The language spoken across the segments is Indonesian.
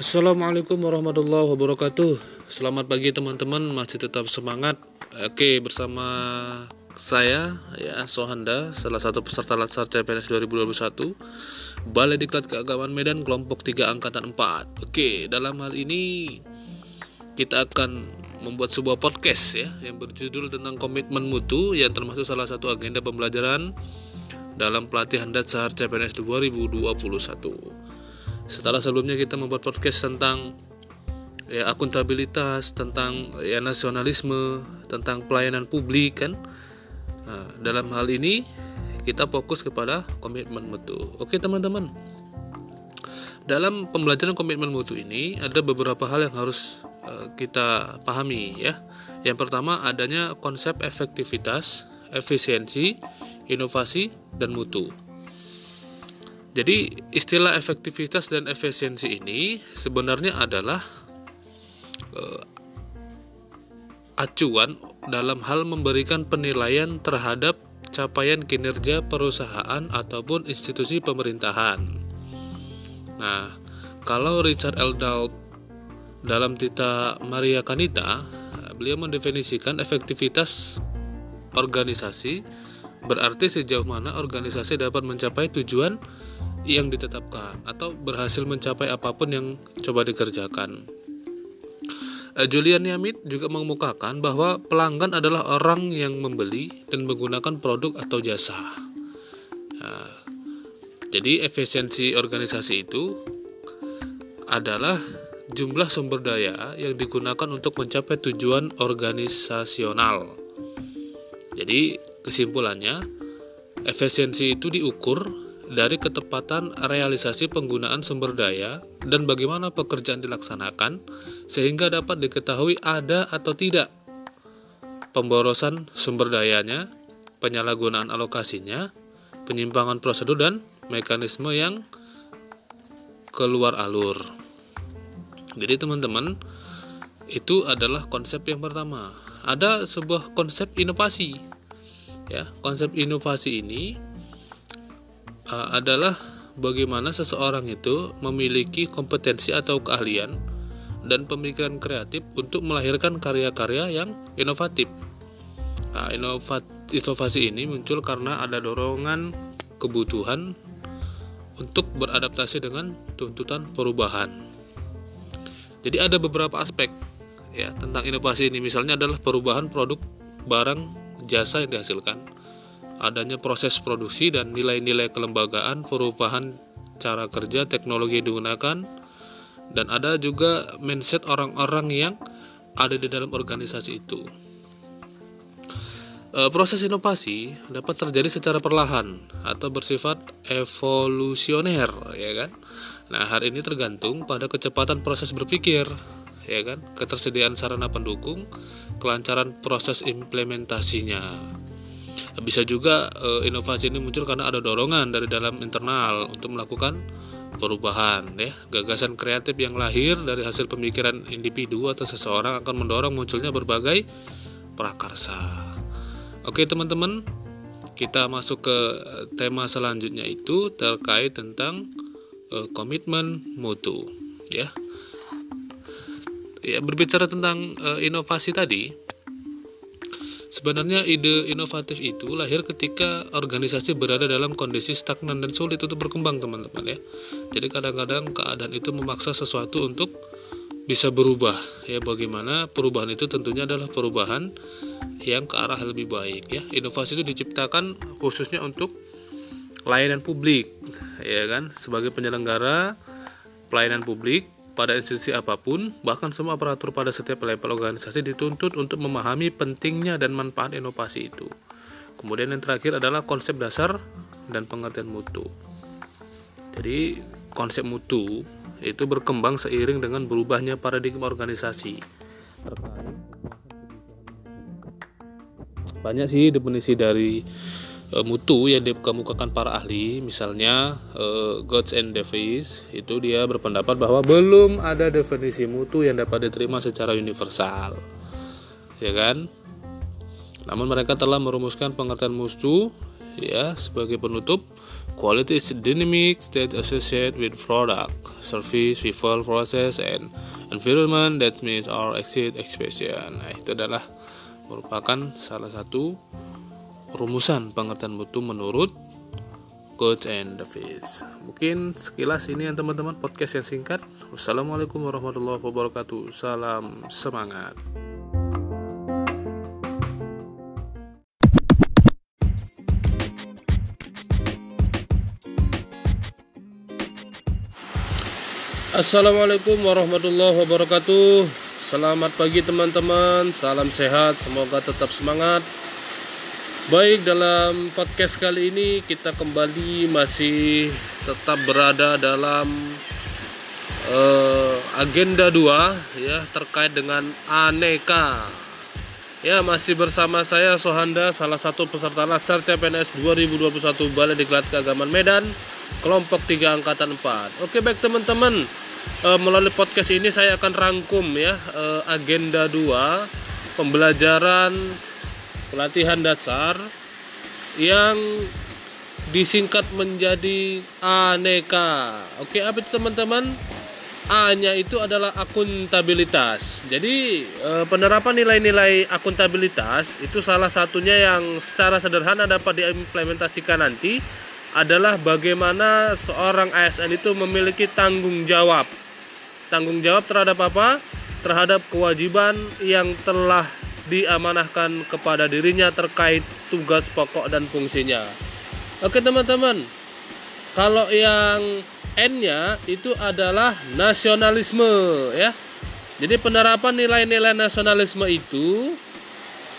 Assalamualaikum warahmatullahi wabarakatuh. Selamat pagi teman-teman. Masih tetap semangat. Oke bersama saya ya Sohanda Salah satu peserta Latsar CPNS 2021 Balai Diklat Keagamaan Medan Kelompok 3 Angkatan 4 Oke dalam hal ini Kita akan membuat sebuah podcast ya Yang berjudul tentang komitmen mutu Yang termasuk salah satu agenda pembelajaran Dalam pelatihan Datsar CPNS 2021 setelah sebelumnya kita membuat podcast tentang ya akuntabilitas, tentang ya nasionalisme, tentang pelayanan publik kan. Nah, dalam hal ini kita fokus kepada komitmen mutu. Oke teman-teman. Dalam pembelajaran komitmen mutu ini ada beberapa hal yang harus uh, kita pahami ya. Yang pertama adanya konsep efektivitas, efisiensi, inovasi dan mutu. Jadi istilah efektivitas dan efisiensi ini sebenarnya adalah uh, acuan dalam hal memberikan penilaian terhadap capaian kinerja perusahaan ataupun institusi pemerintahan. Nah, kalau Richard L. Dahl dalam Tita Maria Kanita, beliau mendefinisikan efektivitas organisasi berarti sejauh mana organisasi dapat mencapai tujuan yang ditetapkan atau berhasil mencapai apa pun yang coba dikerjakan. Eh, Julian Yamit juga mengemukakan bahwa pelanggan adalah orang yang membeli dan menggunakan produk atau jasa. Nah, jadi efisiensi organisasi itu adalah jumlah sumber daya yang digunakan untuk mencapai tujuan organisasional. Jadi kesimpulannya, efisiensi itu diukur dari ketepatan realisasi penggunaan sumber daya dan bagaimana pekerjaan dilaksanakan sehingga dapat diketahui ada atau tidak pemborosan sumber dayanya, penyalahgunaan alokasinya, penyimpangan prosedur dan mekanisme yang keluar alur. Jadi teman-teman, itu adalah konsep yang pertama. Ada sebuah konsep inovasi. Ya, konsep inovasi ini uh, adalah bagaimana seseorang itu memiliki kompetensi atau keahlian dan pemikiran kreatif untuk melahirkan karya-karya yang inovatif. Nah, inovasi ini muncul karena ada dorongan kebutuhan untuk beradaptasi dengan tuntutan perubahan. Jadi ada beberapa aspek ya tentang inovasi ini misalnya adalah perubahan produk barang jasa yang dihasilkan adanya proses produksi dan nilai-nilai kelembagaan, perubahan cara kerja, teknologi digunakan, dan ada juga mindset orang-orang yang ada di dalam organisasi itu. E, proses inovasi dapat terjadi secara perlahan atau bersifat evolusioner, ya kan? Nah, hal ini tergantung pada kecepatan proses berpikir, ya kan? Ketersediaan sarana pendukung, kelancaran proses implementasinya. Bisa juga e, inovasi ini muncul karena ada dorongan dari dalam internal untuk melakukan perubahan ya. Gagasan kreatif yang lahir dari hasil pemikiran individu atau seseorang akan mendorong munculnya berbagai prakarsa. Oke, teman-teman, kita masuk ke tema selanjutnya itu terkait tentang e, komitmen mutu ya. Ya, berbicara tentang e, inovasi tadi, Sebenarnya ide inovatif itu lahir ketika organisasi berada dalam kondisi stagnan dan sulit untuk berkembang teman-teman ya. Jadi kadang-kadang keadaan itu memaksa sesuatu untuk bisa berubah ya bagaimana perubahan itu tentunya adalah perubahan yang ke arah lebih baik ya. Inovasi itu diciptakan khususnya untuk layanan publik ya kan sebagai penyelenggara pelayanan publik pada institusi apa pun, bahkan semua aparatur pada setiap level organisasi dituntut untuk memahami pentingnya dan manfaat inovasi itu. Kemudian yang terakhir adalah konsep dasar dan pengertian mutu. Jadi konsep mutu itu berkembang seiring dengan berubahnya paradigma organisasi banyak sih definisi dari uh, mutu yang dikemukakan para ahli misalnya uh, God's and Davis itu dia berpendapat bahwa belum ada definisi mutu yang dapat diterima secara universal. Ya kan? Namun mereka telah merumuskan pengertian mutu ya sebagai penutup quality is dynamic state associated with product service people process and environment that means our exit expression. Nah itu adalah merupakan salah satu rumusan pengertian mutu menurut Coach and the Fish. Mungkin sekilas ini ya teman-teman podcast yang singkat. Wassalamualaikum warahmatullahi wabarakatuh. Salam semangat. Assalamualaikum warahmatullahi wabarakatuh. Selamat pagi teman-teman. Salam sehat. Semoga tetap semangat Baik, dalam podcast kali ini kita kembali masih tetap berada dalam uh, agenda 2 ya terkait dengan aneka. Ya, masih bersama saya Sohanda, salah satu peserta Latsar CPNS 2021 Balai Diklat Keagamaan Medan, kelompok 3 angkatan 4. Oke, baik teman-teman. Uh, melalui podcast ini saya akan rangkum ya uh, agenda 2 pembelajaran pelatihan dasar yang disingkat menjadi aneka. Oke, apa itu teman-teman? A-nya itu adalah akuntabilitas. Jadi eh, penerapan nilai-nilai akuntabilitas itu salah satunya yang secara sederhana dapat diimplementasikan nanti adalah bagaimana seorang ASN itu memiliki tanggung jawab. Tanggung jawab terhadap apa? Terhadap kewajiban yang telah diamanahkan kepada dirinya terkait tugas pokok dan fungsinya. Oke teman-teman, kalau yang N-nya itu adalah nasionalisme ya. Jadi penerapan nilai-nilai nasionalisme itu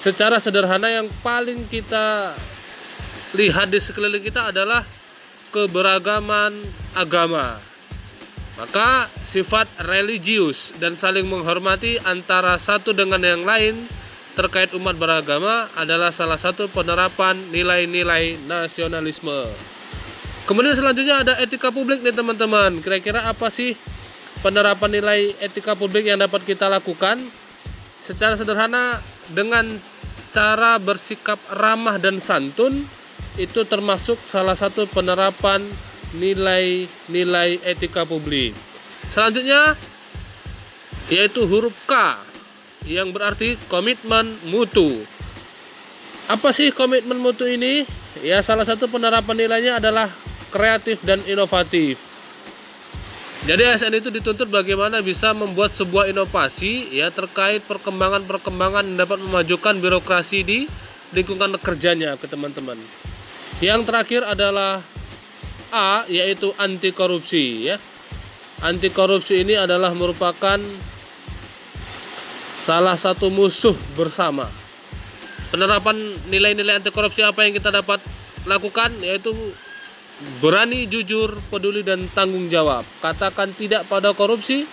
secara sederhana yang paling kita lihat di sekeliling kita adalah keberagaman agama. Maka sifat religius dan saling menghormati antara satu dengan yang lain terkait umat beragama adalah salah satu penerapan nilai-nilai nasionalisme. Kemudian selanjutnya ada etika publik nih teman-teman. Kira-kira apa sih penerapan nilai etika publik yang dapat kita lakukan? Secara sederhana dengan cara bersikap ramah dan santun itu termasuk salah satu penerapan nilai-nilai etika publik. Selanjutnya yaitu huruf K yang berarti komitmen mutu. Apa sih komitmen mutu ini? Ya salah satu penerapan nilainya adalah kreatif dan inovatif. Jadi ASN itu dituntut bagaimana bisa membuat sebuah inovasi ya terkait perkembangan-perkembangan yang dapat memajukan birokrasi di lingkungan kerjanya ke teman-teman. Yang terakhir adalah A yaitu anti korupsi ya. Anti korupsi ini adalah merupakan salah satu musuh bersama. Penerapan nilai-nilai anti korupsi apa yang kita dapat lakukan yaitu berani, jujur, peduli dan tanggung jawab. Katakan tidak pada korupsi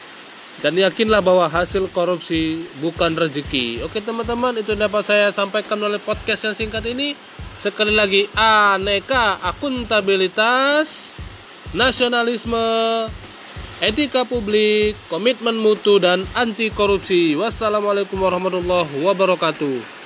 dan yakinlah bahwa hasil korupsi bukan rezeki. Oke teman-teman, itu dapat saya sampaikan oleh podcast yang singkat ini. Sekali lagi aneka akuntabilitas, nasionalisme, etika publik, komitmen mutu, dan anti korupsi. Wassalamualaikum warahmatullahi wabarakatuh.